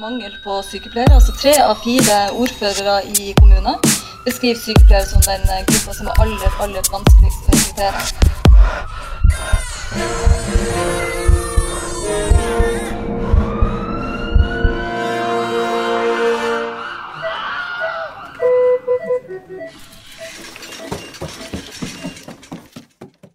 Mangel på sykepleiere. altså Tre av fire ordførere i kommunen beskriver sykepleiere som den gruppa som er aller, aller vanskeligst å rekruttere.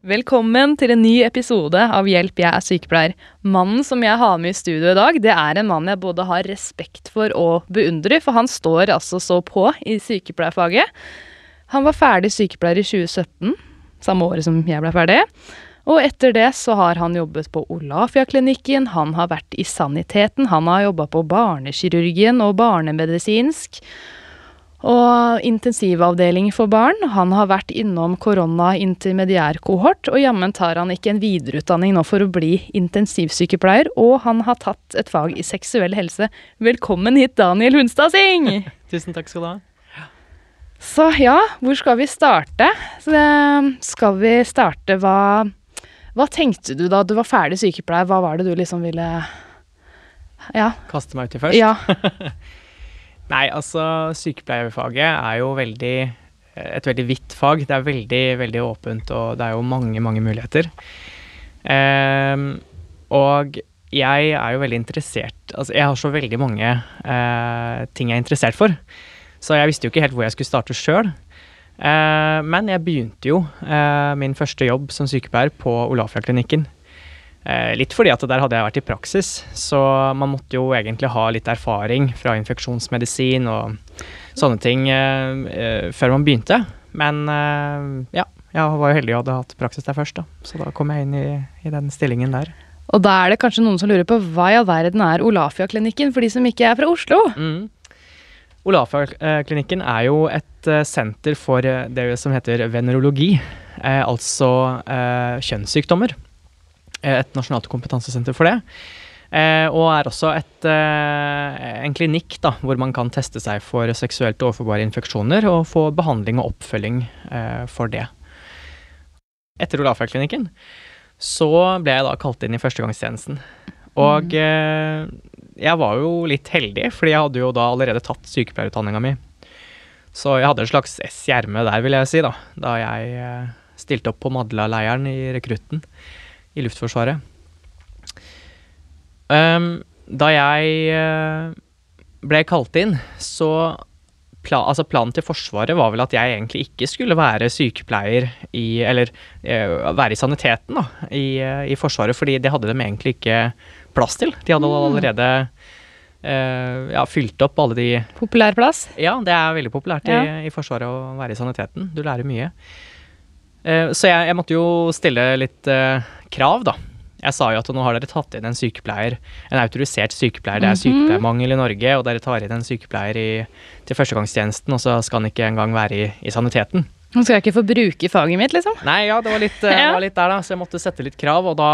Velkommen til en ny episode av Hjelp, jeg er sykepleier. Mannen som jeg har med i studio i dag, det er en mann jeg både har respekt for og beundrer, for han står altså så på i sykepleierfaget. Han var ferdig sykepleier i 2017, samme året som jeg ble ferdig. Og etter det så har han jobbet på Olafia-klinikken, han har vært i saniteten, han har jobba på barnekirurgien og barnemedisinsk. Og intensivavdeling for barn. Han har vært innom korona-intermediærkohort, og jammen tar han ikke en videreutdanning nå for å bli intensivsykepleier, og han har tatt et fag i seksuell helse. Velkommen hit, Daniel Hunstad Singh! Tusen takk skal du ha. Så ja, hvor skal vi starte? Så, eh, skal vi starte hva Hva tenkte du da du var ferdig sykepleier? Hva var det du liksom ville Ja. Kaste meg uti først. ja. Nei, altså sykepleierfaget er jo veldig et veldig vidt fag. Det er veldig, veldig åpent, og det er jo mange, mange muligheter. Um, og jeg er jo veldig interessert Altså, jeg har så veldig mange uh, ting jeg er interessert for. Så jeg visste jo ikke helt hvor jeg skulle starte sjøl. Uh, men jeg begynte jo uh, min første jobb som sykepleier på Olafia-klinikken. Eh, litt fordi at der hadde jeg vært i praksis, så man måtte jo egentlig ha litt erfaring fra infeksjonsmedisin og sånne ting eh, eh, før man begynte. Men ja, jeg var jo heldig og hadde hatt praksis der først, da. Så da kom jeg inn i, i den stillingen der. Og da er det kanskje noen som lurer på hva i all verden er Olafia-klinikken, for de som ikke er fra Oslo? Mm. Olafia-klinikken er jo et senter for det som heter venerologi, altså kjønnssykdommer. Eh, Et nasjonalt kompetansesenter for det. Eh, og er også et, eh, en klinikk da, hvor man kan teste seg for seksuelt overforbare infeksjoner og få behandling og oppfølging eh, for det. Etter Olafia-klinikken så ble jeg da kalt inn i førstegangstjenesten. Og eh, jeg var jo litt heldig, fordi jeg hadde jo da allerede tatt sykepleierutdanninga mi. Så jeg hadde en slags S i ermet der, vil jeg si, da, da jeg stilte opp på Madla-leiren i rekrutten i Luftforsvaret. Um, da jeg eh, ble kalt inn, så pla altså Planen til Forsvaret var vel at jeg egentlig ikke skulle være sykepleier i Eller uh, være i saniteten da, i, eh, i Forsvaret, fordi det hadde de egentlig ikke plass til. De hadde allerede Uh, ja, fylt opp alle de Populær plass? ja, det er veldig populært i, Ja. i Forsvaret å være i saniteten. Du lærer mye. Uh, så jeg, jeg måtte jo stille litt eh, krav, da. Jeg sa jo at nå har dere tatt inn en sykepleier, en autorisert sykepleier. Det er sykepleiermangel i Norge, og dere tar inn en sykepleier i, til førstegangstjenesten, og så skal han ikke engang være i, i saniteten. Nå skal jeg ikke få bruke faget mitt, liksom. Nei, ja, det var litt, eh, Ja. det var litt der, da. Så jeg måtte sette litt krav, og da,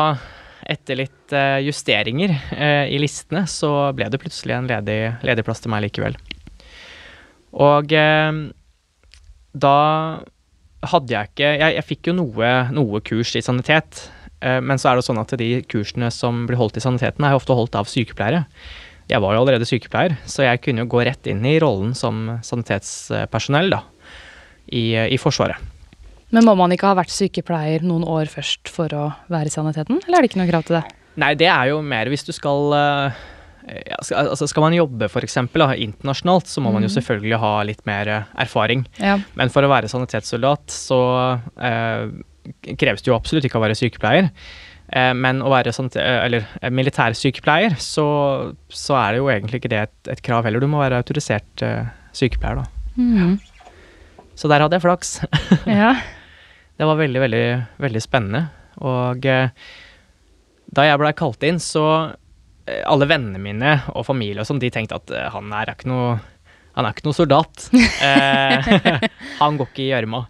etter litt eh, justeringer eh, i listene, så ble det plutselig en ledig, ledig plass til meg likevel. Og eh, da hadde jeg ikke Jeg, jeg fikk jo noe, noe kurs i sanitet, men så er det sånn at de kursene som blir holdt i saniteten, er jo ofte holdt av sykepleiere. Jeg var jo allerede sykepleier, så jeg kunne jo gå rett inn i rollen som sanitetspersonell da, i, i Forsvaret. Men må man ikke ha vært sykepleier noen år først for å være i saniteten, eller er det ikke noe krav til det? Nei, det er jo mer hvis du skal eh, ja, skal, altså skal man jobbe for eksempel, da, internasjonalt, så må man jo selvfølgelig ha litt mer eh, erfaring. Ja. Men for å være sanitetssoldat så eh, kreves det jo absolutt ikke å være sykepleier. Eh, men å være eh, eller eh, militærsykepleier, så, så er det jo egentlig ikke det et, et krav heller. Du må være autorisert uh, sykepleier, da. Mhm. Så der hadde jeg flaks. ja. Det var veldig, veldig, veldig spennende. Og uh, da jeg blei kalt inn, så uh, Alle vennene mine og familie og sånn, de tenkte at han er ikke noe han er ikke noe soldat. Han går ikke i gjørma.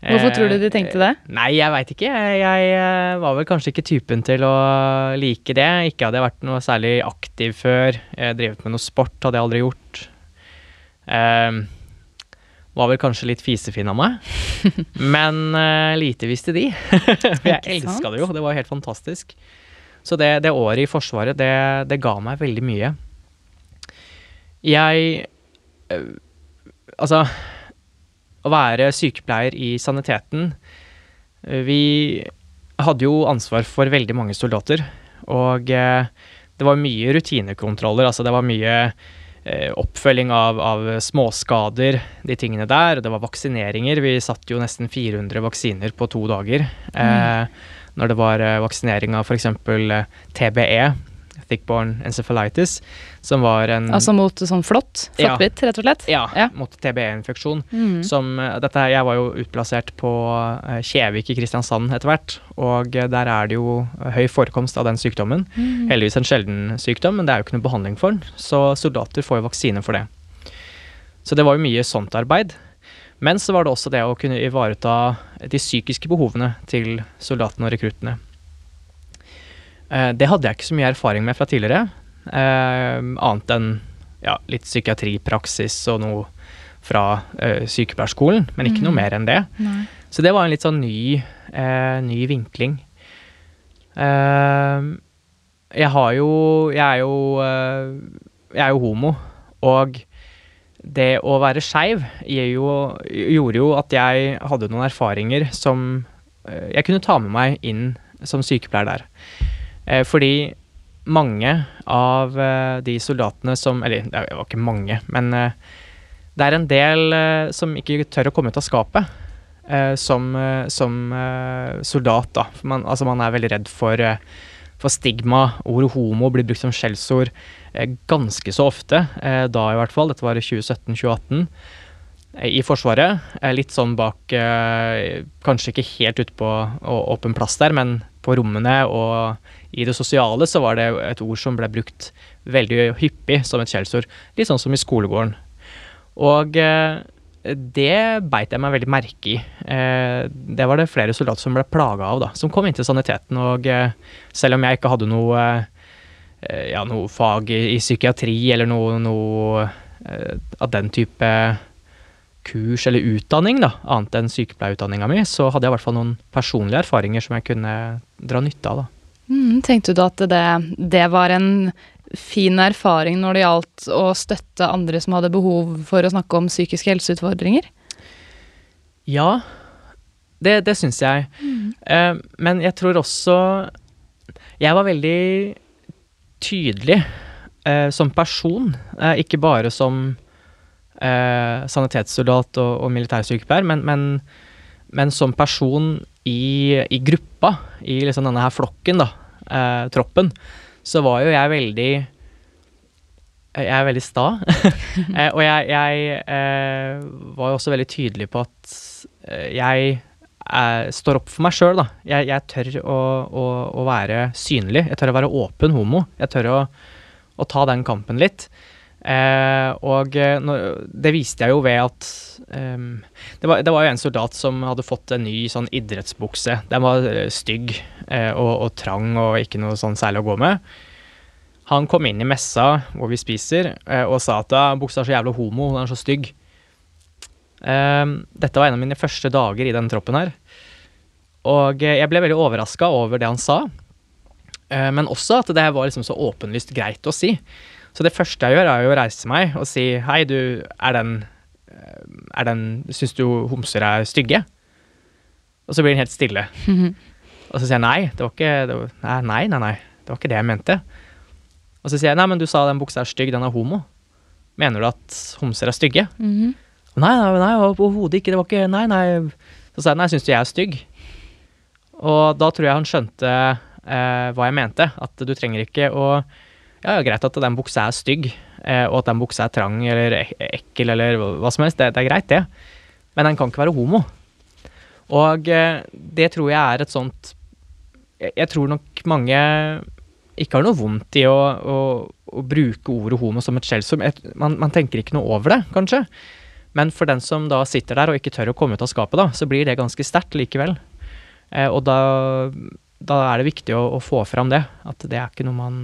Hvorfor tror du de tenkte det? Eh, Nei, jeg veit ikke. Jeg, eh, var vel kanskje ikke typen til å like det. Ikke hadde jeg vært noe særlig aktiv før. Jeg drevet med noe sport, hadde jeg aldri gjort. Eh, var vel kanskje litt fisefin av meg. Men uh, lite visste de. For jeg elska det jo. Det var helt fantastisk. Så det, det året i Forsvaret, det, det ga meg veldig mye. Jeg uh, Altså, å være sykepleier i saniteten øh, Vi hadde jo ansvar for veldig mange soldater, og øh, det var mye rutinekontroller. Altså, det var mye eh, oppfølging av, av, småskader, de tingene der. Det var vaksineringer. Vi satt jo nesten 400 vaksiner på to dager. Mm. Eh, når det var eh, vaksinering av f.eks. Eh, TBE, thickborn encephalitis, som var en Altså mot sånn flått? Flåttbitt, ja, rett og slett? Ja, ja. mot TBE-infeksjon. Mm. Som eh, dette Jeg var jo utplassert på Kjevik i Kristiansand etter hvert, og der er det jo høy forekomst av den sykdommen. Mm. Heldigvis en sjelden sykdom, men det er jo ikke noe behandling for den, så soldater får jo vaksine for det. Så det var jo mye sånt arbeid. Men så var det også det å kunne ivareta de psykiske behovene til soldatene og rekruttene. Eh, det hadde jeg ikke så mye erfaring med fra tidligere, eh, annet enn ja, litt psykiatripraksis og noe fra uh, sykepleierskolen, men ikke mm. noe mer enn det. Nei. Så det var en litt sånn ny, ny vinkling. Jeg har jo Jeg er jo Jeg er jo homo, og det å være skeiv gjorde jo at jeg hadde noen erfaringer som eh, jeg kunne ta med meg inn som sykepleier der. Eh, fordi mange av eh, de soldatene som Eller det var ikke mange, men det er en del som ikke tør å komme ut av skapet. Som, som soldat, da. Man, altså man er veldig redd for, for stigma. Ordet homo blir brukt som skjellsord. Eh, ganske så ofte, eh, da i hvert fall. Dette var i 2017-2018 eh, i Forsvaret. Litt sånn bak Kanskje ikke helt ute på åpen plass der, men på rommene og i det sosiale så var det et ord som ble brukt veldig hyppig som et skjellsord. Litt sånn som i skolegården. Og det beit jeg meg veldig merke i. Det var det flere soldater som ble plaga av, da. Som kom inn til saniteten. Og selv om jeg ikke hadde noe Eh, ja, noe fag i, psykiatri eller noe, noe av den type kurs eller utdanning, da, annet enn sykepleierutdanninga mi, så hadde jeg i hvert fall noen personlige erfaringer som jeg kunne dra nytte av. da. Mm, tenkte du at det, det, var en fin erfaring når det gjaldt å støtte andre som hadde behov for å snakke om psykiske helseutfordringer? Ja, det, det syns jeg. Mm. Uh, men jeg tror også Jeg var veldig tydelig uh, som person, uh, ikke bare som sanitetssoldat og, og militærsykepleier, men, men, men, som person i, i, gruppa, i liksom denne her flokken, da, eh, troppen, så var jo jeg veldig jeg er veldig sta. Eh, og jeg, jeg eh, var jo også veldig tydelig på at jeg eh, står opp for meg sjøl, da. Jeg, jeg tør å, å, å, være synlig. Jeg tør å være åpen homo. Jeg tør å, å ta den kampen litt. Eh, og eh, når, det viste jeg jo ved at um, det, var, det, var, jo en soldat som hadde fått en ny sånn idrettsbukse. Den var eh, stygg eh, og, og, trang og ikke noe sånn særlig å gå med. Han kom inn i messa hvor vi spiser, eh, og sa at buksa er så jævla homo, den er så stygg. Um, dette var en av mine første dager i den troppen her. Og jeg ble veldig overraska over det han sa, men også at det var liksom så åpenlyst greit å si. Så det første jeg gjør, er jo å reise meg og si hei, du, er den er den Syns du homser er stygge? Og så blir den helt stille. -hmm. Og så sier jeg nei, det var ikke det var, nei, nei, nei, det var ikke det jeg mente. Og så sier jeg nei, men du sa den buksa er stygg, den er homo. Mener du at homser er stygge? Mm -hmm. Nei, nei, nei overhodet ikke. Det var ikke Nei, nei. Så sa jeg nei, syns du jeg er stygg? Og da tror jeg han skjønte eh, hva jeg mente. At du trenger ikke å Ja, ja, greit at den buksa er stygg, eh, og at den buksa er trang eller ekkel eller hva som helst. Det, det er greit, det. Men den kan ikke være homo. Og eh, det tror jeg er et sånt jeg, tror nok mange ikke har noe vondt i å, å, å bruke ordet homo som et skjellsord. Man, man tenker ikke noe over det, kanskje. Men for den som da sitter der og ikke tør å komme ut av skapet, da, så blir det ganske sterkt likevel. Eh, og da, da, er det viktig å, å, få fram det. At det er ikke noe man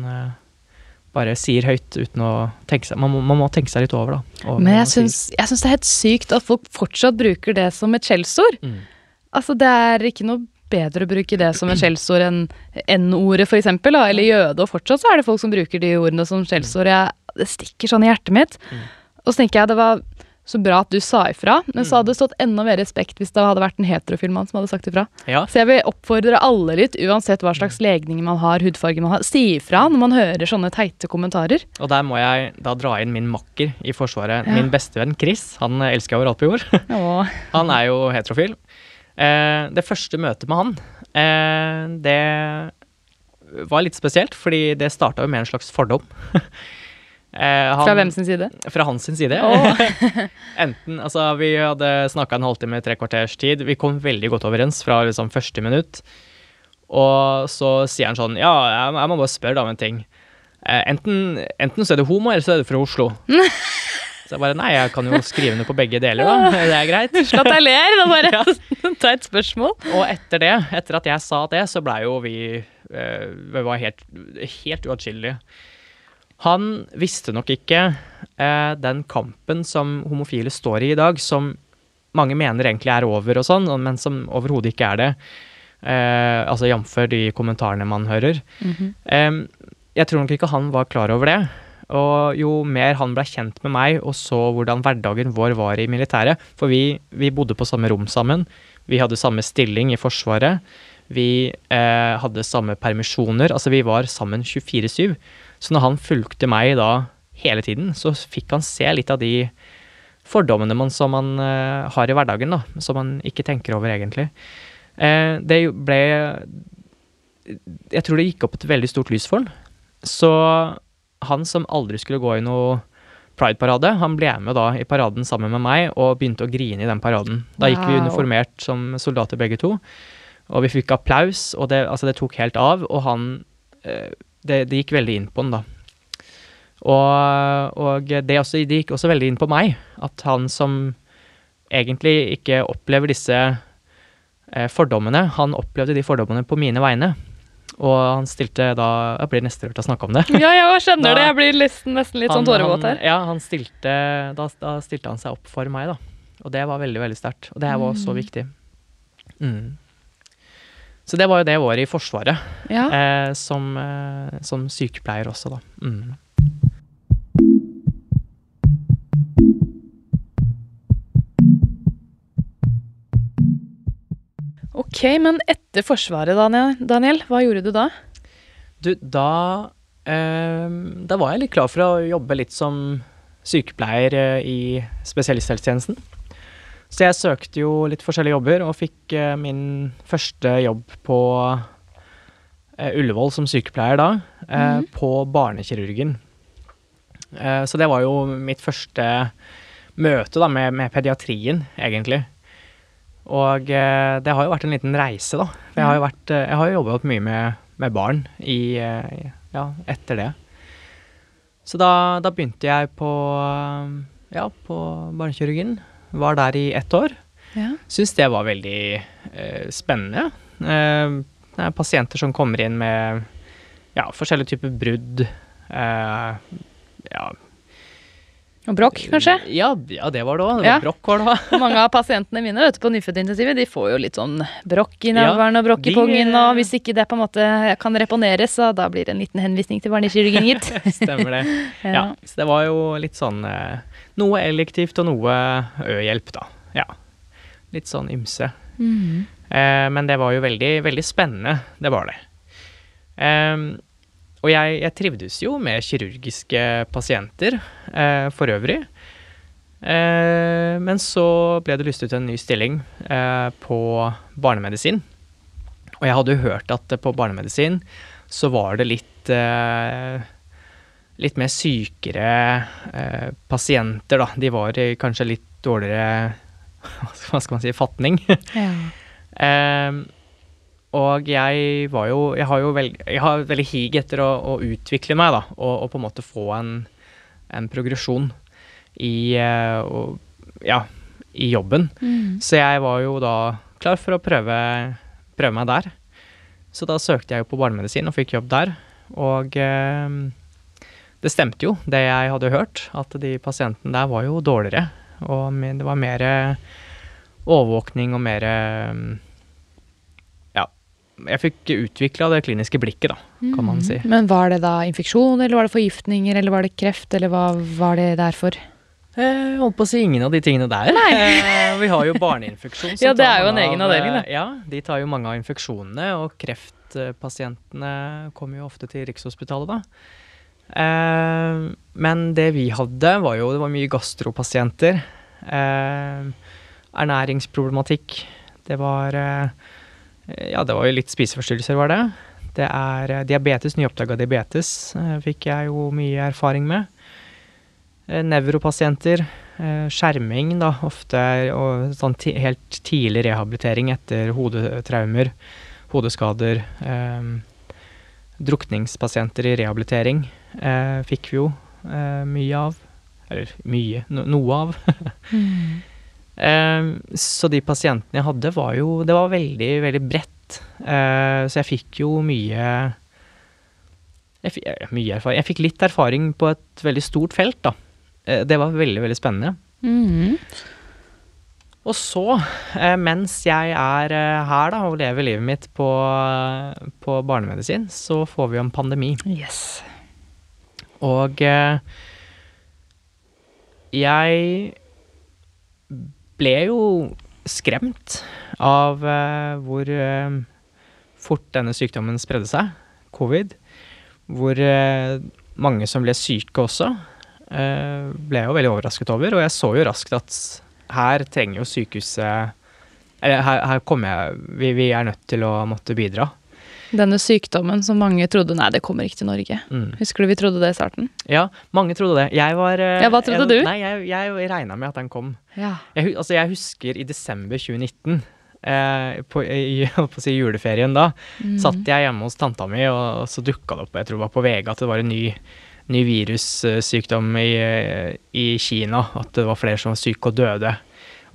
bare sier høyt uten å tenke seg Man må, man må tenke seg litt over, da. Men jeg syns, jeg syns, det er helt sykt at folk fortsatt bruker det som et skjellsord. Mm. Altså, det er ikke noe bedre å bruke det som et skjellsord enn N-ordet, da, eller jøde. Og fortsatt så er det folk som bruker de ordene som skjellsord. Det stikker sånn i hjertet mitt. Og så tenker jeg det var så bra at du sa ifra, men så hadde det stått enda mer respekt hvis det hadde vært en heterofil mann som hadde sagt ifra. Ja. Så jeg vil oppfordre alle litt, uansett hva slags legning man har, hudfarge man har, si ifra når man hører sånne teite kommentarer. Og der må jeg da dra inn min makker i Forsvaret. Ja. Min bestevenn Chris. Han eh, elsker overalt på jord. Han er jo heterofil. Eh, det første møtet med han, eh, det var litt spesielt, fordi det starta jo med en slags fordom. eh, han- Fra hvem sin side? Fra hans sin side. Oh. Enten, altså Vi hadde snakka en halvtime, tre kvarters tid. Vi kom veldig godt overens fra liksom første minutt. Og så sier han sånn Ja, jeg, jeg må bare spørre deg om en ting. Eh, enten, enten så er du homo, eller så er du fra Oslo. Så jeg bare Nei, jeg kan jo skrive noe på begge deler, da. Det er greit. Unnskyld at jeg ler, da bare ta et spørsmål. Og etter det, etter at jeg sa det, så blei jo vi eh, Vi var helt, helt uatskillelige. Han visste nok ikke eh, den kampen som homofile står i i dag, som mange mener egentlig er over og sånn, men som overhodet ikke er det. Eh, altså jf. de kommentarene man hører. Eh, jeg tror nok ikke han var klar over det. Og jo mer han ble kjent med meg og så hvordan hverdagen vår var i militæret For vi, vi bodde på samme rom sammen. Vi hadde samme stilling i Forsvaret. Vi eh, hadde samme permisjoner. Altså, vi var sammen 24-7. Så når han fulgte meg da hele tiden, så fikk han se litt av de fordommene man, som man uh, har i hverdagen, da, som man ikke tenker over egentlig. Uh, det ble Jeg tror det gikk opp et veldig stort lys for han. Så han som aldri skulle gå i noe Pride-parade, han ble med da i paraden sammen med meg og begynte å grine i den paraden. Da gikk vi uniformert som soldater begge to, og vi fikk applaus, og det, altså det tok helt av, og han eh, det, det gikk veldig inn på han da. Og, og det, også, det gikk også veldig inn på meg, at han som egentlig ikke opplever disse eh, fordommene, han opplevde de fordommene på mine vegne. Og han stilte da Jeg blir nesten rørt av å snakke om det. Ja, jeg skjønner Da- det. Jeg blir nesten, nesten litt sånn Han- tårevåt her. han- Ja, han stilte da, da stilte han seg opp for meg, da. Og det var veldig, veldig sterkt. Og det var så viktig. Mm. Så det var jo det året i Forsvaret, Ja. eh, som, eh, som sykepleier også, da. Mm. Ok, men etter Forsvaret, Daniel, Daniel, hva gjorde du da? Du, da eh, Da var jeg litt klar for å jobbe litt som sykepleier eh, i spesialisthelsetjenesten. Så jeg søkte jo litt forskjellige jobber, og fikk eh, min første jobb på eh, Ullevål som sykepleier da, eh, på barnekirurgen. Eh, så det var jo mitt første møte da med, med pediatrien, egentlig. Og eh, det har jo vært en liten reise, da. For jeg har jo, vært, eh, jeg har jo jobbet mye med, med barn i, eh, ja, etter det. Så da, da begynte jeg på, eh, ja, på barnekirurgien. Var der i ett år. Ja. Syns det var veldig eh, spennende. Eh, det er pasienter som kommer inn med ja, forskjellige typer brudd. Eh, ja, Og brokk, kanskje? Ja, ja, det var det òg. Ja. Brokk var det òg. Mange av pasientene mine vet på nyfødtintensivet de får jo litt sånn brokk i navlen og brokk i pungen, og hvis ikke det på en måte kan reponeres, så da blir det en liten henvisning til barnekirurgen, gitt. Stemmer det. Ja, så det var jo litt sånn eh, Noe elektivt og noe ø-hjelp, da. Ja. Litt sånn ymse. Mhm. Eh, men det var jo veldig, veldig spennende. Det var det. Eh, og jeg, jeg trivdes jo med kirurgiske pasienter eh, for øvrig. Eh, men så ble det lyst ut en ny stilling eh, på barnemedisin. Og jeg hadde jo hørt at på barnemedisin så var det litt eh, litt mer sykere eh, pasienter, da. De var i kanskje litt dårligere hva skal man si, fatning. Ja. eh, og jeg var jo Jeg har jo veldig, jeg har veldig hig etter å, å utvikle meg, da, og, og på en måte få en, en progresjon i eh, og, Ja, i jobben. Mm. Så jeg var jo da klar for å prøve, prøve meg der. Så da søkte jeg jo på barnemedisin og fikk jobb der. Og eh, det stemte jo, det jeg hadde hørt, at de pasientene der var jo dårligere. Og det var mer overvåkning og mer eh, ja, jeg fikk utvikla det kliniske blikket, da, kan man si. Men var det da infeksjon, eller var det forgiftninger, eller var det kreft, eller hva var det derfor? Jeg holdt på å si ingen av de tingene der. Nei. vi har jo barneinfeksjon. som Ja, det er jo en egen avdeling, da. det. Ja, de tar jo mange av infeksjonene, og kreftpasientene kommer jo ofte til Rikshospitalet, da. Eh, men det vi hadde, var jo Det var mye gastropasienter. Eh, ernæringsproblematikk. Det var eh, Ja, det var jo litt spiseforstyrrelser, var det. Det er eh, diabetes, nyoppdaga diabetes, eh, fikk jeg jo mye erfaring med. Eh, Nevropasienter, skjerming da, ofte, og sånn helt tidlig rehabilitering etter hodetraumer, hodeskader. Drukningspasienter i rehabilitering eh, fikk vi jo eh, mye av. Eller mye, no, noe av. Eh, så de pasientene jeg hadde, var jo Det var veldig, veldig bredt. Eh, så jeg fikk jo mye jeg fikk, eh, Mye erfaring. Jeg fikk litt erfaring på et veldig stort felt, da. Eh, det var veldig, veldig spennende. Mm. Og så, eh, mens jeg er eh, her da, og lever livet mitt på, på barnemedisin, så får vi jo en pandemi. Yes. Og eh, jeg ble jo skremt av eh, hvor eh, fort denne sykdommen spredde seg, covid. Hvor mange som ble syke også, ble jeg jo veldig overrasket over. Og jeg så jo raskt at her trenger jo sykehuset Eller her, her kommer jeg vi, vi er nødt til å måtte bidra. Denne sykdommen som mange trodde Nei, det kommer ikke til Norge. Mm. Husker du vi trodde det i starten? Ja, mange trodde det. Jeg var eh, Ja, hva trodde jeg, du? Nei, jeg, jeg regna med at den kom. Ja. Jeg, altså, jeg husker i desember 2019, eh, på, i, på si juleferien da, Mm. satt jeg hjemme hos tanta mi, og, og så dukka det opp, jeg tror det var på VG, at det var en ny, ny virussykdom i, i Kina. At det var flere som var syke og døde.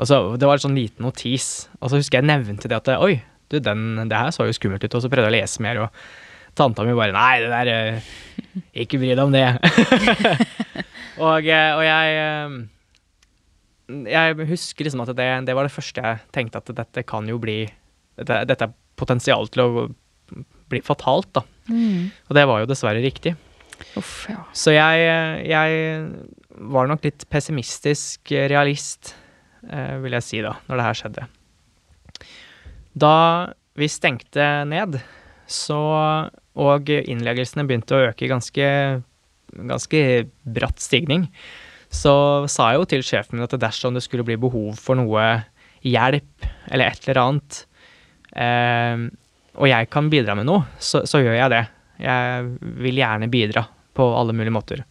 Og så, det var en sånn liten notis. Og så husker jeg nevnte det at oi, du, den, det her så jo skummelt ut. Og så prøvde jeg å lese mer, og tanta mi bare nei, det der eh, Ikke bry deg om det. og, eh, og jeg eh, jeg husker liksom at det, det var det første jeg tenkte at dette kan jo bli Dette, dette er potensial til å bli fatalt, da. Mm. Og det var jo dessverre riktig. Uff, ja. Så jeg, jeg var nok litt pessimistisk realist, vil jeg si da, når det her skjedde. Da vi stengte ned, så og innleggelsene begynte å øke i ganske, ganske bratt stigning, så sa jeg jo til sjefen min at dersom det skulle bli behov for noe hjelp eller et eller annet, eh, og jeg kan bidra med noe, så, så gjør jeg det. Jeg vil gjerne bidra på alle mulige måter.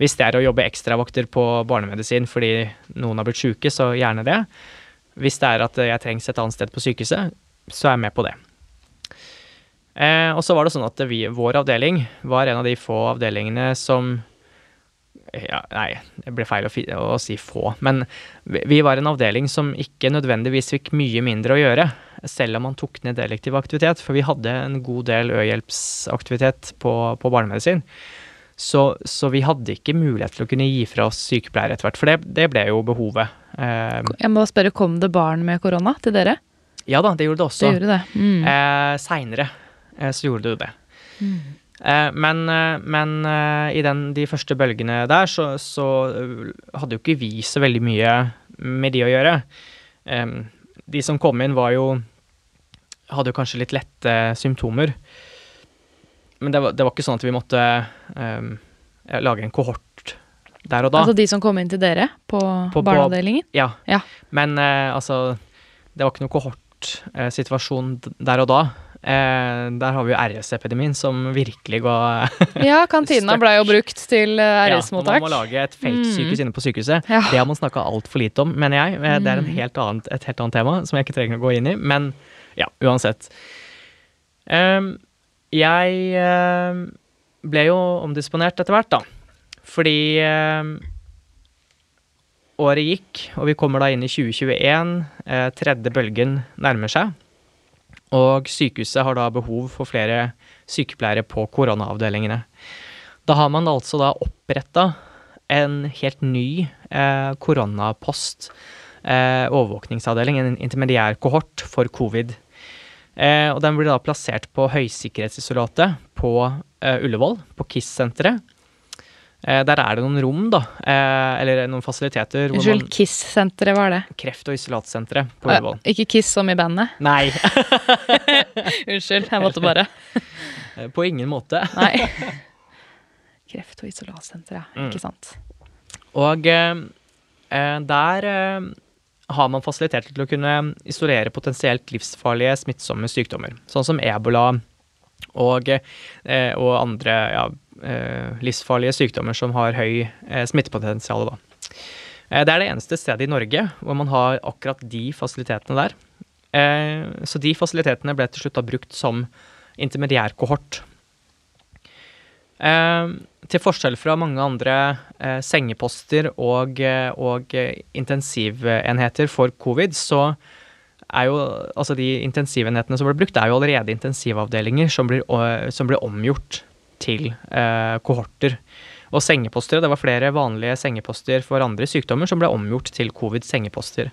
Hvis det er å jobbe ekstravakter på barnemedisin fordi noen har blitt syke, så gjerne det. Hvis det er at jeg trengs et annet sted på sykehuset, så er jeg med på det. Eh, og så var det sånn at vi, vår avdeling var en av de få avdelingene som ja, Nei, det ble feil å, å si få. Men vi, vi var en avdeling som ikke nødvendigvis fikk mye mindre å gjøre, selv om man tok ned elektiv aktivitet. For vi hadde en god del ø-hjelpsaktivitet på, på barnemedisin. Så, så vi hadde ikke mulighet til å kunne gi fra oss sykepleiere etter hvert, for det, det ble jo behovet. Eh, Jeg må spørre, kom det barn med korona til dere? ja da, det gjorde det også. Det gjorde det. Mm. Eh, Seinere eh, så gjorde det jo det. Eh, men eh, men eh, i den, de første bølgene der, så, så eh, hadde jo ikke vi så veldig mye med de å gjøre. Em, de som kom inn, var jo Hadde jo kanskje litt lette symptomer. Men det var, det var ikke sånn at vi måtte em, lage en kohort der og da. Altså de som kom inn til dere på, på- barneavdelingen? Ja. Ja. Men eh, altså Det var ikke noe kohortsituasjon eh, der og da. Eh, der har vi jo RS-epidemien som virkelig ga Ja, kantina ble jo brukt til eh, Ja, når RS-mottak. man må lage et feltsykehus inne på sykehuset. Ja. Det har man snakka altfor lite om, mener jeg. Eh, Det er en Mm. helt annet, et helt annet tema som jeg ikke trenger å gå inn i. Men ja, uansett. Um, jeg eh, ble jo omdisponert etter hvert, da. Fordi eh, året gikk, og vi kommer da inn i 2021. Eh, tredje bølgen nærmer seg. Og sykehuset har da behov for flere sykepleiere på koronaavdelingene. Da har man altså da oppretta en helt ny eh, koronapost, eh, overvåkningsavdeling, en intermediær kohort for covid. Eh, og den blir da plassert på høysikkerhetsisolatet på eh, Ullevål, på KISS-senteret. Eh, der er det noen rom, da, eh, eller noen fasiliteter. Unnskyld, KISS-senteret var det? Kreft- og isolatsenteret på Ullevål. Ikke Kiss som i bandet? Nei, Unnskyld, jeg måtte bare på ingen måte. Nei. Kreft- og isolatsenter, ja. Mm. Ikke sant. Og eh, eh, der eh, har man fasiliteter til å kunne isolere potensielt livsfarlige smittsomme sykdommer, sånn som ebola og, eh, og andre ja, eh, livsfarlige sykdommer som har høy eh, smittepotensial. Da. Det er det eneste stedet i Norge hvor man har akkurat de fasilitetene der. Så de fasilitetene ble til slutt da brukt som intermediærkohort. Til forskjell fra mange andre sengeposter og, og intensivenheter for covid, så er jo altså de intensivenhetene som ble brukt, er jo allerede intensivavdelinger som blir, som blir omgjort til eh, kohorter. Og sengeposter, det var flere vanlige sengeposter for andre sykdommer som ble omgjort til covid-sengeposter.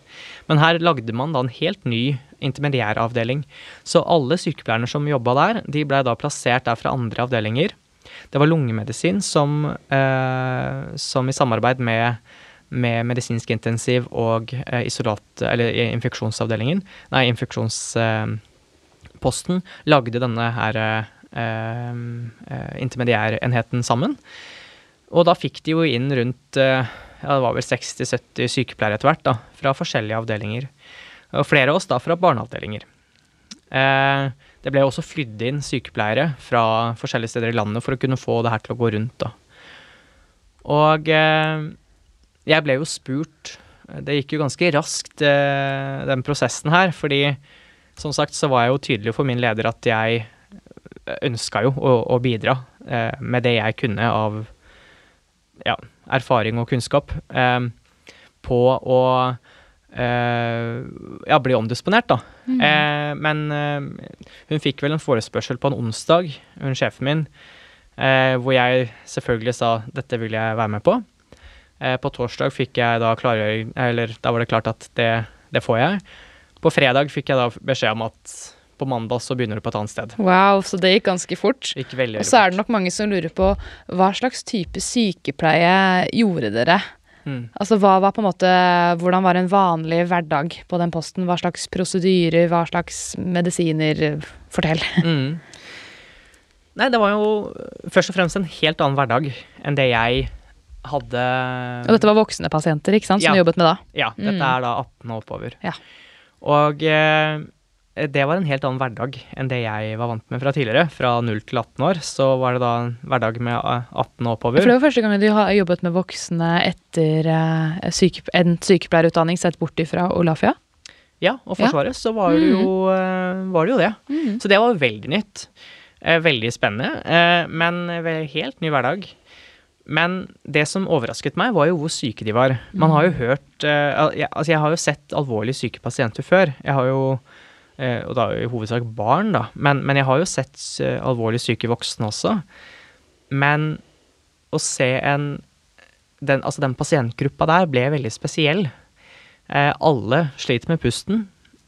Men her lagde man da en helt ny intermediæravdeling. Så alle sykepleierne som jobba der, de ble da plassert der fra andre avdelinger. Det var lungemedisin som, eh, som i samarbeid med, med medisinsk intensiv og eh, isolat, eller infeksjonsavdelingen, nei, infeksjonsposten, lagde denne her eh, eh, intermediærenheten sammen. Og da fikk de jo inn rundt eh, ja, det var vel 60-70 sykepleiere etter hvert, da, fra forskjellige avdelinger. Og flere av oss da fra barneavdelinger. Eh, det ble også flydd inn sykepleiere fra forskjellige steder i landet for å kunne få det her til å gå rundt. da. Og eh, jeg ble jo spurt Det gikk jo ganske raskt, eh, den prosessen her. Fordi som sagt så var jeg jo tydelig for min leder at jeg ønska jo å, å bidra eh, med det jeg kunne av ja, erfaring og kunnskap eh, på å eh, ja, bli omdisponert, da. Mm. men eh, hun fikk vel en forespørsel på en onsdag, hun sjefen min, eh, hvor jeg selvfølgelig sa dette vil jeg være med på. Eh, på torsdag fikk jeg da klargjøring, eller da var det klart at det, det får jeg. På fredag fikk jeg da beskjed om at på mandag så begynner du på et annet sted. Wow, så det gikk ganske fort. Gikk veldig Og så er det nok mange som lurer på hva slags type sykepleie gjorde dere? Mm. Altså hva var på en måte, Hvordan var en vanlig hverdag på den posten? Hva slags prosedyrer, hva slags medisiner? Fortell. Mm. Nei, det var jo først og fremst en helt annen hverdag enn det jeg hadde Og dette var voksne pasienter ikke sant, som Ja. du jobbet med da? Ja, dette Mm. er da 18 og oppover. Ja. Og eh, det var en helt annen hverdag enn det jeg var vant med fra tidligere. Fra 0 til 18 år så var det da en hverdag med eh, 18 og oppover. For det var første gang du har jobbet med voksne etter eh, syke, en sykepleierutdanning sett bort ifra Olafia? Ja, og Ja. Forsvaret så var det, jo, mm. var det jo det. Mm. Så det var veldig nytt. Eh, veldig spennende, eh, men helt ny hverdag. Men det som overrasket meg, var jo hvor syke de var. Man har jo hørt uh, jeg, Altså, jeg har jo sett alvorlig syke pasienter før. Jeg har jo uh, Og da i hovedsak barn, da. Men, men jeg har jo sett uh, alvorlig syke voksne også. Men å se en den, Altså, den pasientgruppa der ble veldig spesiell. Eh, alle sliter med pusten.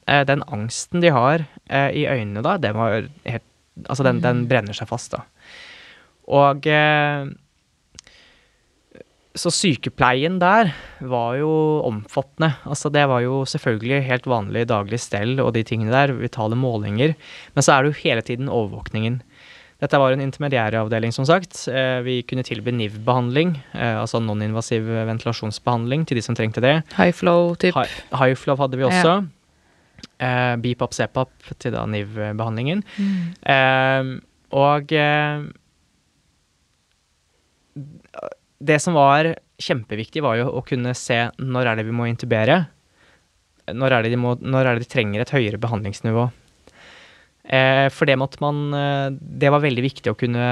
Eh, den angsten de har eh, i øynene da, den var helt Altså, den, den brenner seg fast, da. Og eh, Så sykepleien der var jo omfattende. Altså, det var jo selvfølgelig helt vanlig daglig stell og de tingene der, vitale målinger. Men så er det jo hele tiden overvåkningen. Dette var en intermediæravdeling, som sagt. Eh, vi kunne tilby NIV-behandling, eh, altså non-invasiv ventilasjonsbehandling, til de som trengte det. High flow typ? Hi- High flow hadde vi også. Eh, BPAP, CPAP til da NIV-behandlingen. Mm. Eh, og eh, det som var kjempeviktig, var jo å kunne se når er det vi må intubere. Når er det de, må, når er det de trenger et høyere behandlingsnivå. Eh, for det måtte man eh, Det var veldig viktig å kunne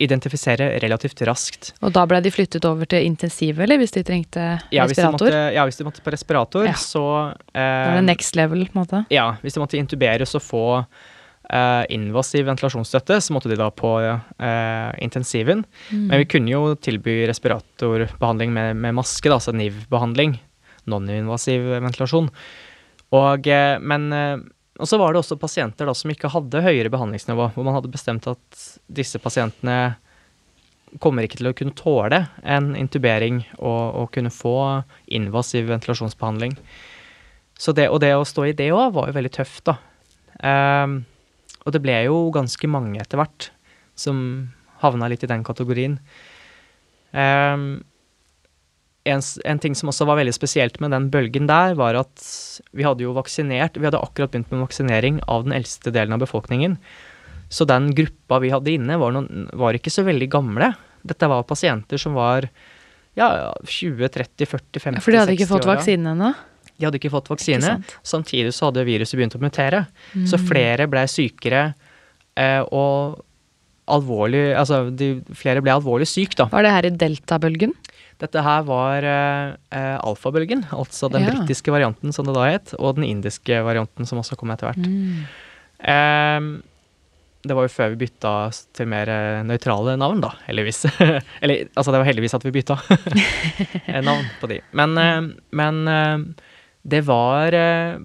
identifisere relativt raskt. Og da ble de flyttet over til intensiv, eller hvis de trengte Ja, hvis de respirator? måtte, ja, hvis de måtte på respirator, Ja. så eh, er det next level, på en måte? Ja, hvis de måtte intuberes og få invasiv ventilasjonsstøtte, så måtte de da på eh, intensiven. Mm. Men vi kunne jo tilby respiratorbehandling med, med maske, da, altså NIV-behandling. Non-invasiv ventilasjon. Og, eh, men, eh, og så var det også pasienter da som ikke hadde høyere behandlingsnivå, hvor man hadde bestemt at disse pasientene kommer ikke til å kunne tåle en intubering og, og kunne få invasiv ventilasjonsbehandling. Så det, og det å stå i det òg var jo veldig tøft, da. Um, og det ble jo ganske mange etter hvert som havna litt i den kategorien. Um, en, en, ting som også var veldig spesielt med den bølgen der, var at vi hadde jo vaksinert Vi hadde akkurat begynt med vaksinering av den eldste delen av befolkningen. Så den gruppa vi hadde inne, var, noen, var ikke så veldig gamle. Dette var pasienter som var ja, 20, 30, 40, 50, 60 år. For de hadde ikke fått vaksinen ennå? De hadde ikke fått vaksine. Ikke samtidig så hadde viruset begynt å mutere. Mm. Så flere ble sykere, eh, og alvorlig Altså, de, flere ble alvorlig syk, da. Var det her i delta-bølgen? Dette her var eh, eh, alfabølgen, altså den ja. britiske varianten som det da het, og den indiske varianten som også kom etter hvert. Mm. Eh, det var jo før vi bytta til mer eh, nøytrale navn, da, heldigvis. Eller altså, det var heldigvis at vi bytta navn på de. Men, eh, men det var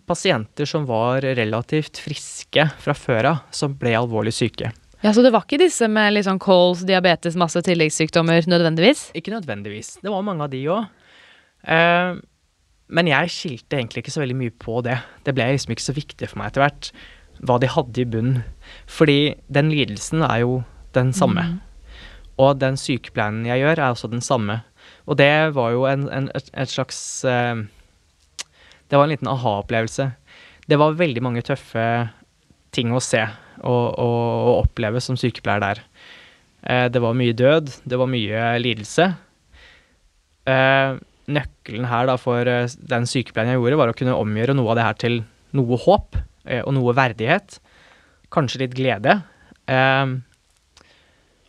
pasienter som var relativt friske fra før av, som ble alvorlig syke. Ja, Så det var ikke disse med litt sånn kols, diabetes, masse tilleggssykdommer nødvendigvis? Ikke nødvendigvis. Det var mange av de òg. Eh, men jeg skilte egentlig ikke så veldig mye på det. Det ble liksom ikke så viktig for meg etter hvert hva de hadde i bunnen. Fordi den lidelsen er jo den samme. Mm. Og den sykepleien jeg gjør, er også den samme. Og det var jo en, en, et, slags eh, Det var en liten aha-opplevelse. Det var veldig mange tøffe ting å se og, og, og oppleve som sykepleier der. Eh, det var mye død, det var mye lidelse. Eh, nøkkelen her da for eh, den sykepleien jeg gjorde, var å kunne omgjøre noe av det her til noe håp eh, og noe verdighet. Kanskje litt glede. Eh,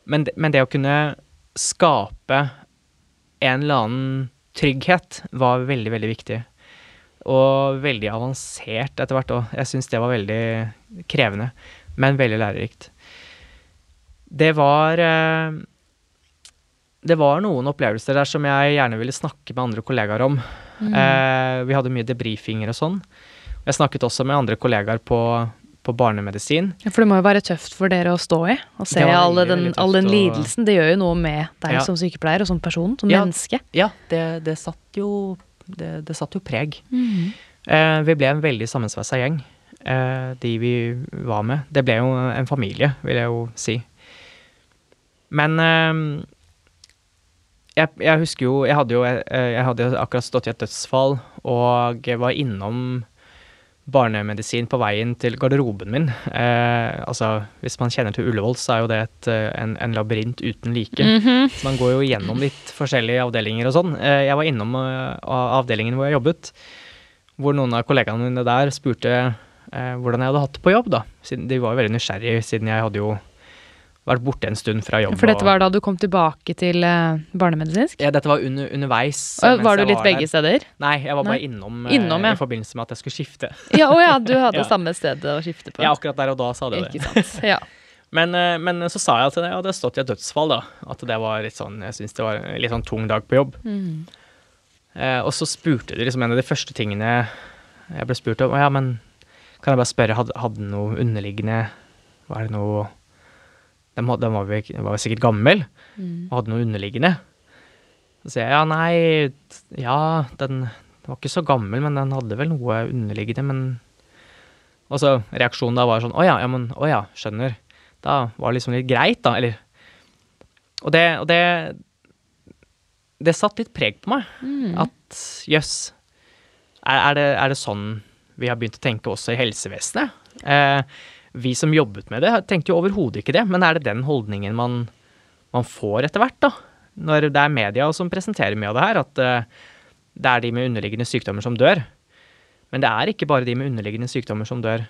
men, men, det å kunne skape en eller annen trygghet var veldig, veldig viktig. Og veldig avansert etter hvert òg. Jeg syns det var veldig krevende men veldig lærerikt. Det var eh, Det var noen opplevelser der som jeg gjerne ville snakke med andre kollegaer om. Mm. Eh, vi hadde mye debrifinger og sånn. Jeg snakket også med andre kollegaer på, på barnemedisin. Ja, For det må jo være tøft for dere å stå i og se all den, all den, lidelsen. Det gjør jo noe med deg ja. som sykepleier og som person, som ja, menneske. Ja, det, det, satt jo det, det satt jo preg. Mm. Eh, vi ble en veldig sammensveisa gjeng. Eh, de vi var med. Det ble jo en familie, vil jeg jo si. Men eh, jeg, jeg, husker jo Jeg hadde jo eh, jeg hadde akkurat stått i et dødsfall og var innom barnemedisin på veien til garderoben min. Eh, altså, Hvis man kjenner til Ullevål, så er jo det et, en, en, labyrint uten like. Mm -hmm. Så man går jo gjennom litt forskjellige avdelinger og sånn. Eh, jeg var innom uh, avdelingen hvor jeg jobbet, hvor noen av kollegaene mine der spurte eh, hvordan jeg hadde hatt det på jobb, da. Siden, de var jo veldig nysgjerrige, siden jeg hadde jo vært borte en stund fra jobb. For dette var da du kom tilbake til eh, barnemedisinsk? Ja, dette var under, underveis. Og, var du litt var begge der. steder? Nei, jeg var bare innom, eh, innom ja. i forbindelse med at jeg skulle skifte. ja, Å ja, du hadde ja. samme sted å skifte på? Ja, akkurat der og da sa du det. Ikke sant, ja. Men, eh, men, så sa jeg at jeg hadde stått i et dødsfall, da. At det var litt sånn Jeg syntes det var en litt sånn tung dag på jobb. Mm. Eh, og så spurte de liksom en av de første tingene jeg ble spurt om. Ja, men kan jeg bare spørre, hadde, hadde noe underliggende Var det noe Den, de var, var sikkert gammel mm. og hadde noe underliggende. Så sier jeg ja, nei Ja, den, den, var ikke så gammel, men den hadde vel noe underliggende, men Og så reaksjonen da var sånn å ja, ja, men å ja, skjønner. Da var det liksom litt greit, da, eller Og det, og det det satt litt preg på meg. Mm. At jøss, er, er, er, det sånn vi har begynt å tenke også i helsevesenet. Eh, vi som jobbet med det, tenkte jo overhodet ikke det, men er det den holdningen man, man, får etter hvert, da? Når det er media som presenterer mye av det her, at uh, det er de med underliggende sykdommer som dør. Men det er ikke bare de med underliggende sykdommer som dør.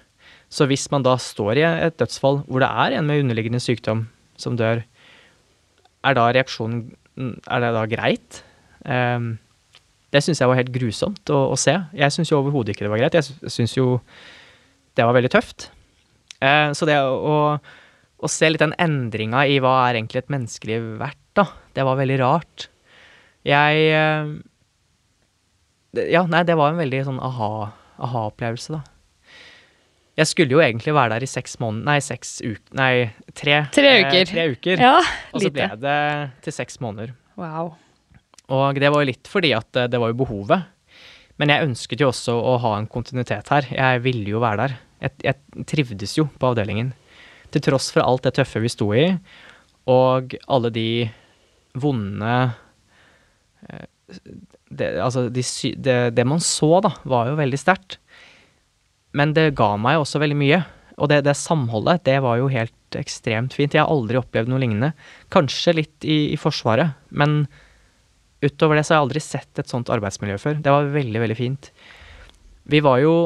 Så hvis man da står i et dødsfall hvor det er en med underliggende sykdom som dør, er da reaksjonen Er det da greit? Um, det syns jeg var helt grusomt å, å se. Jeg syns jo overhodet ikke det var greit. Jeg syns jo det var veldig tøft. Eh, så det å, å, se litt den endringa i hva er egentlig et menneskeliv verdt, da, det var veldig rart. Jeg eh, Ja, nei, det var en veldig sånn aha-opplevelse, aha da. Jeg skulle jo egentlig være der i seks måneder Nei, seks uker Nei, tre. Tre eh, uker. tre uker. Ja, og så ble det til seks måneder. Wow. Og det var jo litt fordi at det var jo behovet. Men jeg ønsket jo også å ha en kontinuitet her. Jeg ville jo være der. Jeg, jeg trivdes jo på avdelingen. Til tross for alt det tøffe vi sto i, og alle de vonde eh, det, Altså, de, det, det man så, da, var jo veldig sterkt. Men det ga meg også veldig mye. Og det, det samholdet, det var jo helt ekstremt fint. Jeg har aldri opplevd noe lignende. Kanskje litt i, i Forsvaret, men utover det så har jeg aldri sett et sånt arbeidsmiljø før. Det var veldig, veldig fint. Vi var jo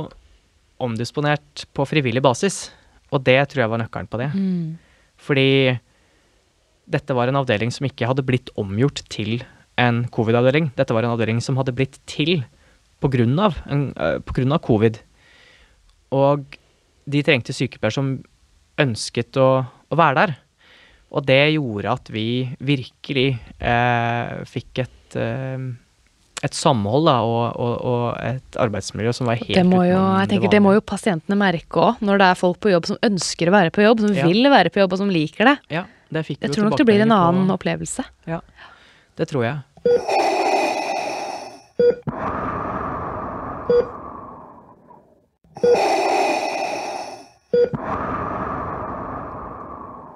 omdisponert på frivillig basis, og det tror jeg var nøkkelen på det. Fordi dette var en avdeling som ikke hadde blitt omgjort til en covid-avdeling. Dette var en avdeling som hadde blitt til av, en, eh, covid. Og de trengte sykepleiere som ønsket å, å være der. Og det gjorde at vi virkelig eh, fikk et, eh, et samhold da, og, og, og et arbeidsmiljø som var helt Det må jo, jeg tenker, det må jo pasientene merke òg, når det er folk på jobb som ønsker å være på jobb, som Ja. vil være på jobb, og som liker det. Ja, det fikk Jeg tror nok det blir en annen på. opplevelse. Det tror jeg.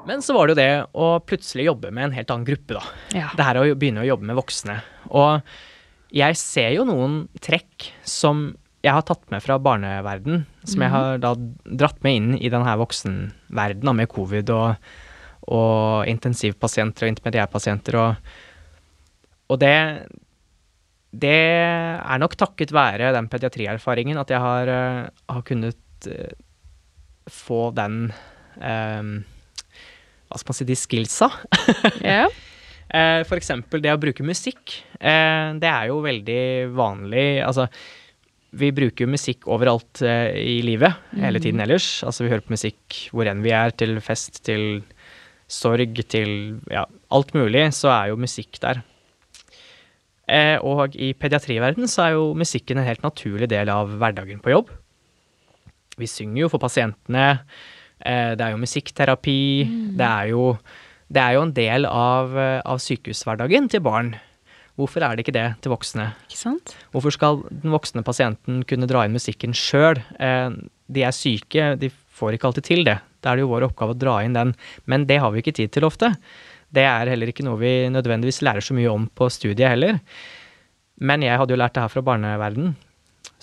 Men så var det jo det å plutselig jobbe med en helt annen gruppe, da. Ja. Det her å begynne å jobbe med voksne. Og jeg ser jo noen trekk som jeg har tatt med fra barneverden, som jeg har da dratt med inn i denne voksenverdenen med covid og, og intensivpasienter og intermediærpasienter og, og det det er nok takket være den pediatrierfaringen at jeg har, eh, har kunnet eh, få den um, Hva skal man si, de skillsa. Ja. Eh, eksempel det å bruke musikk. Eh, det er jo veldig vanlig. Altså, vi bruker musikk overalt eh, i livet, hele tiden ellers. Altså, vi hører på musikk hvor enn vi er, til fest, til sorg, til ja, alt mulig, så er jo musikk der. Eh, og i pediatriverden så er jo musikken en helt naturlig del av hverdagen på jobb. Vi synger jo for pasientene. Eh, det er jo musikkterapi. Det, er jo, det er jo en del av, eh, av sykehushverdagen til barn. Hvorfor er det ikke det til voksne? Ikke sant? Hvorfor skal den voksne pasienten kunne dra inn musikken sjøl? Eh, de er syke, de får ikke alltid til det. Da er det jo vår oppgave å dra inn den, men det har vi ikke tid til ofte. Det er heller ikke noe vi nødvendigvis lærer så mye om på studiet heller. Men jeg hadde jo lært det her fra barneverden.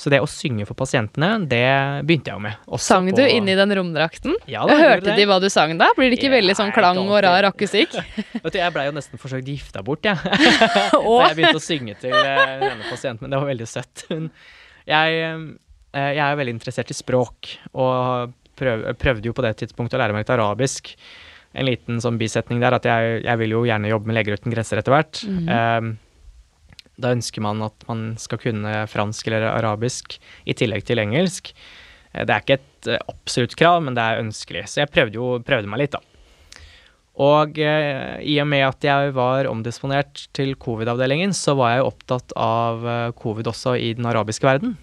Så det å synge for pasientene, det begynte jeg jo med. Sang du på- inni den romdrakten? Ja da, jeg Hørte det. de hva du sang da? Blir det ikke Ja, veldig sånn klang og rar akustikk? Vet du, jeg blei jo nesten forsøkt gifta bort, jeg. Da jeg begynte å synge til denne pasienten, men det var veldig søtt. Jeg, eh, jeg er veldig interessert i språk, og prøv, prøvde jo på det tidspunktet å lære meg litt arabisk. En liten sånn bisetning der at jeg, jeg vil jo gjerne jobbe med Leger uten grenser etter hvert. Eh, da ønsker man at man skal kunne fransk eller arabisk i tillegg til engelsk. Eh, Det er ikke et eh, absolutt krav, men det er ønskelig. Så jeg prøvde jo prøvde meg litt, da. Og eh, i og med at jeg var omdisponert til covid-avdelingen, så var jeg opptatt av eh, covid også i den arabiske verden.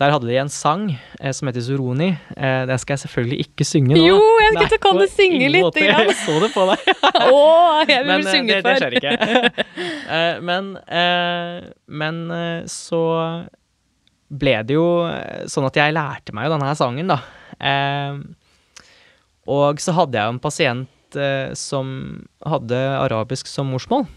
Der hadde de en sang eh, som heter Zoroni. Eh, den skal jeg selvfølgelig ikke synge nå. Jo, jeg Nei, vet du kan du synge litt. Jeg så det på deg. Å, jeg vil Men eh, synge det, det skjer ikke. Eh, men eh, men eh, så ble det jo sånn at jeg lærte meg jo denne sangen, da. Og så hadde jeg en pasient som hadde arabisk som morsmål.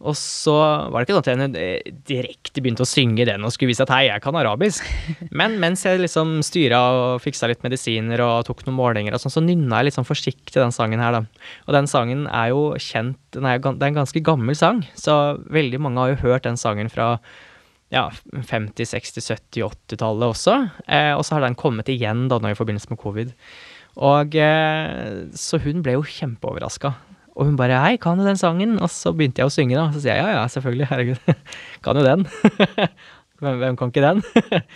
Og så var det ikke sånn at jeg direkte begynte å synge den og skulle vise at hei, jeg kan arabisk. Men mens jeg liksom styra og fiksa litt medisiner og tok noen målinger og sånn, så nynna jeg litt sånn forsiktig den sangen her, da. Og den sangen er jo kjent, den er, det er en ganske gammel sang, så veldig mange har jo hørt den sangen fra ja, 50-, 60-, 70-, 80-tallet også. Eh, og så har den kommet igjen da nå i forbindelse med covid. Og eh, så hun ble jo kjempeoverraska. Og hun bare 'hei, kan du den sangen?' Og så begynte jeg å synge, da. Så sier jeg ja, ja, selvfølgelig, herregud. kan jo den. hvem, hvem kan ikke den?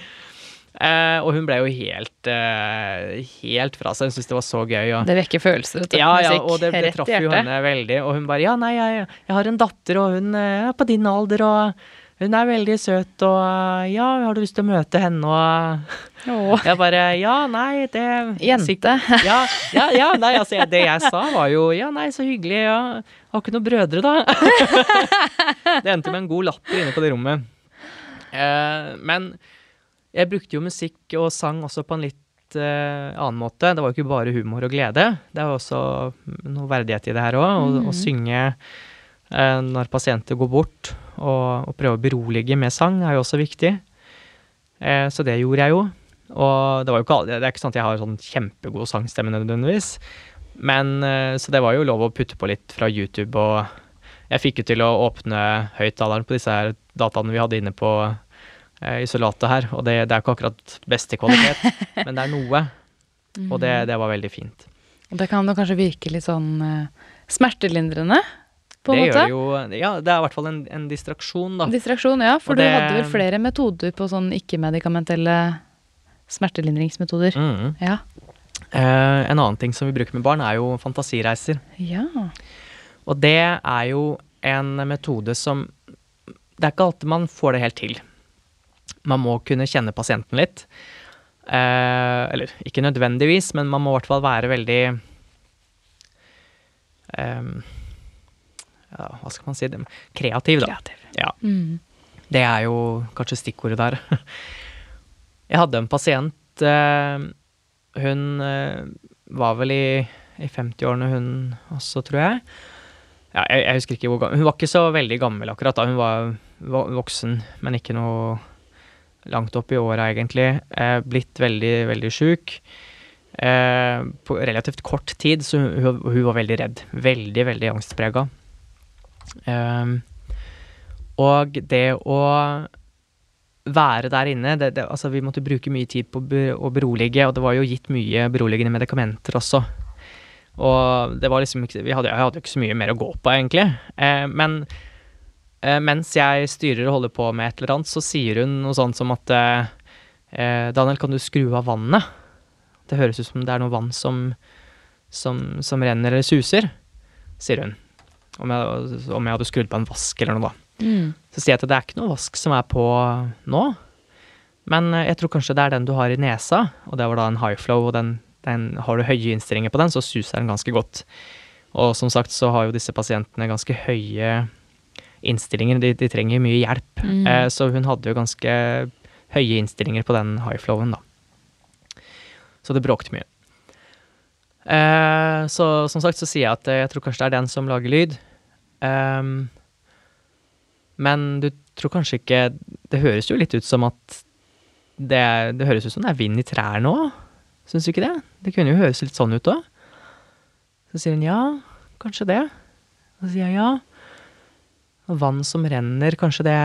eh, og hun ble jo helt, eh, helt fra seg. Hun syntes det var så gøy. Og, Det vekker følelser ja, ja, og det, det traff jo henne veldig. Og hun bare 'ja, nei, jeg, jeg har en datter, og hun eh, er på din alder', og hun er veldig søt, og eh, ja, har du lyst til å møte henne? Og Åh. jeg bare Ja, nei, det Jente. Ja, ja, ja nei, altså, det jeg sa var jo Ja, nei, så hyggelig, ja. Har ikke noen brødre, da? det endte med en god latter inne på det rommet. Eh, men jeg brukte jo musikk og sang også på en litt eh, annen måte. Det var jo ikke bare humor og glede. Det var også noe verdighet i det her òg. Å synge eh, når pasienter går bort, og, og prøve å berolige med sang er jo også viktig. Eh, så det gjorde jeg jo. Og det ikke, det er ikke sånn at jeg har sånn kjempegod sangstemme nødvendigvis. Men eh, Så det var jo lov å putte på litt fra YouTube, og jeg fikk jo til å åpne høyttaleren på disse her dataene vi hadde inne på eh, isolatet her, og det, det er ikke akkurat beste kvalitet, men det er noe. Og det, det var veldig fint. Og Det kan jo kanskje virke litt sånn eh, smertelindrende, på en det måte. gjør det jo Ja, det er i hvert fall en, en distraksjon, da. Distraksjon, ja. For Og det- du hadde vel flere metoder på sånn ikke-medikamentelle smertelindringsmetoder. Mm. Ja. Eh, en annen ting som vi bruker med barn, er jo fantasireiser. Ja. Og det er jo en metode som Det er ikke alltid man får det helt til. Man må kunne kjenne pasienten litt. Eh, eller ikke nødvendigvis, men man må i hvert fall være veldig eh, ja, Hva skal man si? Dem? Kreativ, da. Kreativ. Ja. Mm. Det er jo kanskje stikkordet der. Jeg hadde en pasient eh, Hun eh, var vel i, i 50-årene, hun også, tror jeg. Ja, jeg, jeg husker ikke hvor gammel Hun var ikke så veldig gammel akkurat da. Hun var voksen, men ikke noe langt opp i åra, egentlig. Eh, blitt veldig, veldig sjuk. Eh, på relativt kort tid, så hun, hun, hun var veldig redd. Veldig, veldig angstprega. Eh, og det å være der inne det, det, altså Vi måtte bruke mye tid på å berolige, og det var jo gitt mye beroligende medikamenter også. Og det var liksom ikke hadde, jeg hadde jo ikke så mye mer å gå på, egentlig. Eh, men eh, mens jeg styrer og holder på med et eller annet, så sier hun noe sånt som at eh, eh, Daniel, kan du skru av vannet? Det høres ut som det er noe vann som, som, som renner eller suser, sier hun. Om jeg, om jeg hadde skrudd på en vask eller noe, da. Mm. Så sier jeg at det er ikke noe vask som er på nå, men eh, jeg tror kanskje det er den du har i nesa, og det var da en high flow, og den, den har du høye innstillinger på den, så suser den ganske godt. Og som sagt så har jo disse pasientene ganske høye innstillinger, de, de trenger mye hjelp. Mm. Eh, så hun hadde jo ganske høye innstillinger på den high flowen, da. Så det bråkte mye. Eh, så som sagt så sier jeg at jeg tror kanskje det er den som lager lyd. Um, men du tror kanskje ikke Det høres jo litt ut som at det, det høres ut som det er vind i trærne òg. Syns du ikke det? Det kunne jo høres litt sånn ut òg. Så sier hun ja, kanskje det. Så sier jeg ja. Og vann som renner, kanskje det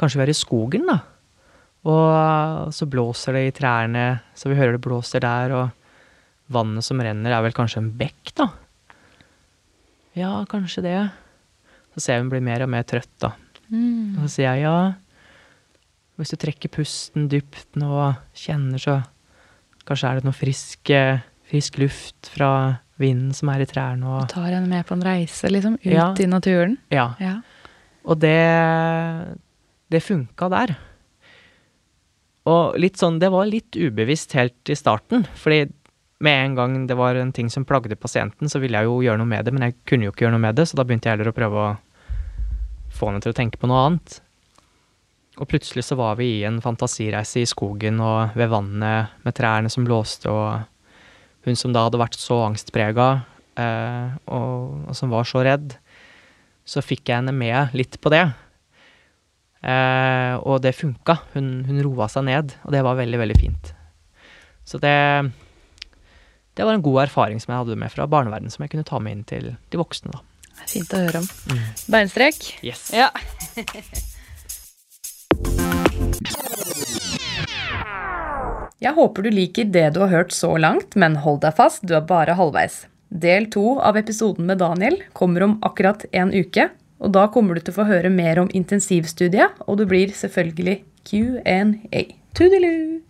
Kanskje vi er i skogen, da. Og så blåser det i trærne, så vi hører det blåser der, og vannet som renner, er vel kanskje en bekk, da. Ja, kanskje det. Så ser jeg hun blir mer og mer trøtt, da. Mm. Og så sier jeg ja. Hvis du trekker pusten dypt nå og kjenner, så kanskje er det noe frisk, eh, frisk luft fra vinden som er i trærne og Tar henne med på en reise, liksom, ut Ja. i naturen. Ja. Ja. Og det Det funka der. Og litt sånn Det var litt ubevisst helt i starten, fordi med en gang det var en ting som plagde pasienten, så ville jeg jo gjøre noe med det, men jeg kunne jo ikke gjøre noe med det, så da begynte jeg heller å prøve å få henne til å tenke på noe annet. Og plutselig så var vi i en fantasireise i skogen og ved vannet med trærne som blåste, og hun som da hadde vært så angstprega eh, og, og som var så redd, så fikk jeg henne med litt på det. Eh, og det funka. Hun, hun roa seg ned, og det var veldig, veldig fint. Så det Det var en god erfaring som jeg hadde med fra barneverden, som jeg kunne ta med inn til de voksne, da. Det er Fint å høre om. Beinstrekk. Yes. Ja. Jeg håper du liker det du har hørt så langt, men hold deg fast, du er bare halvveis. Del to av episoden med Daniel kommer om akkurat en uke, og da kommer du til å få høre mer om intensivstudiet, og du blir selvfølgelig Q&A. Toodaloo!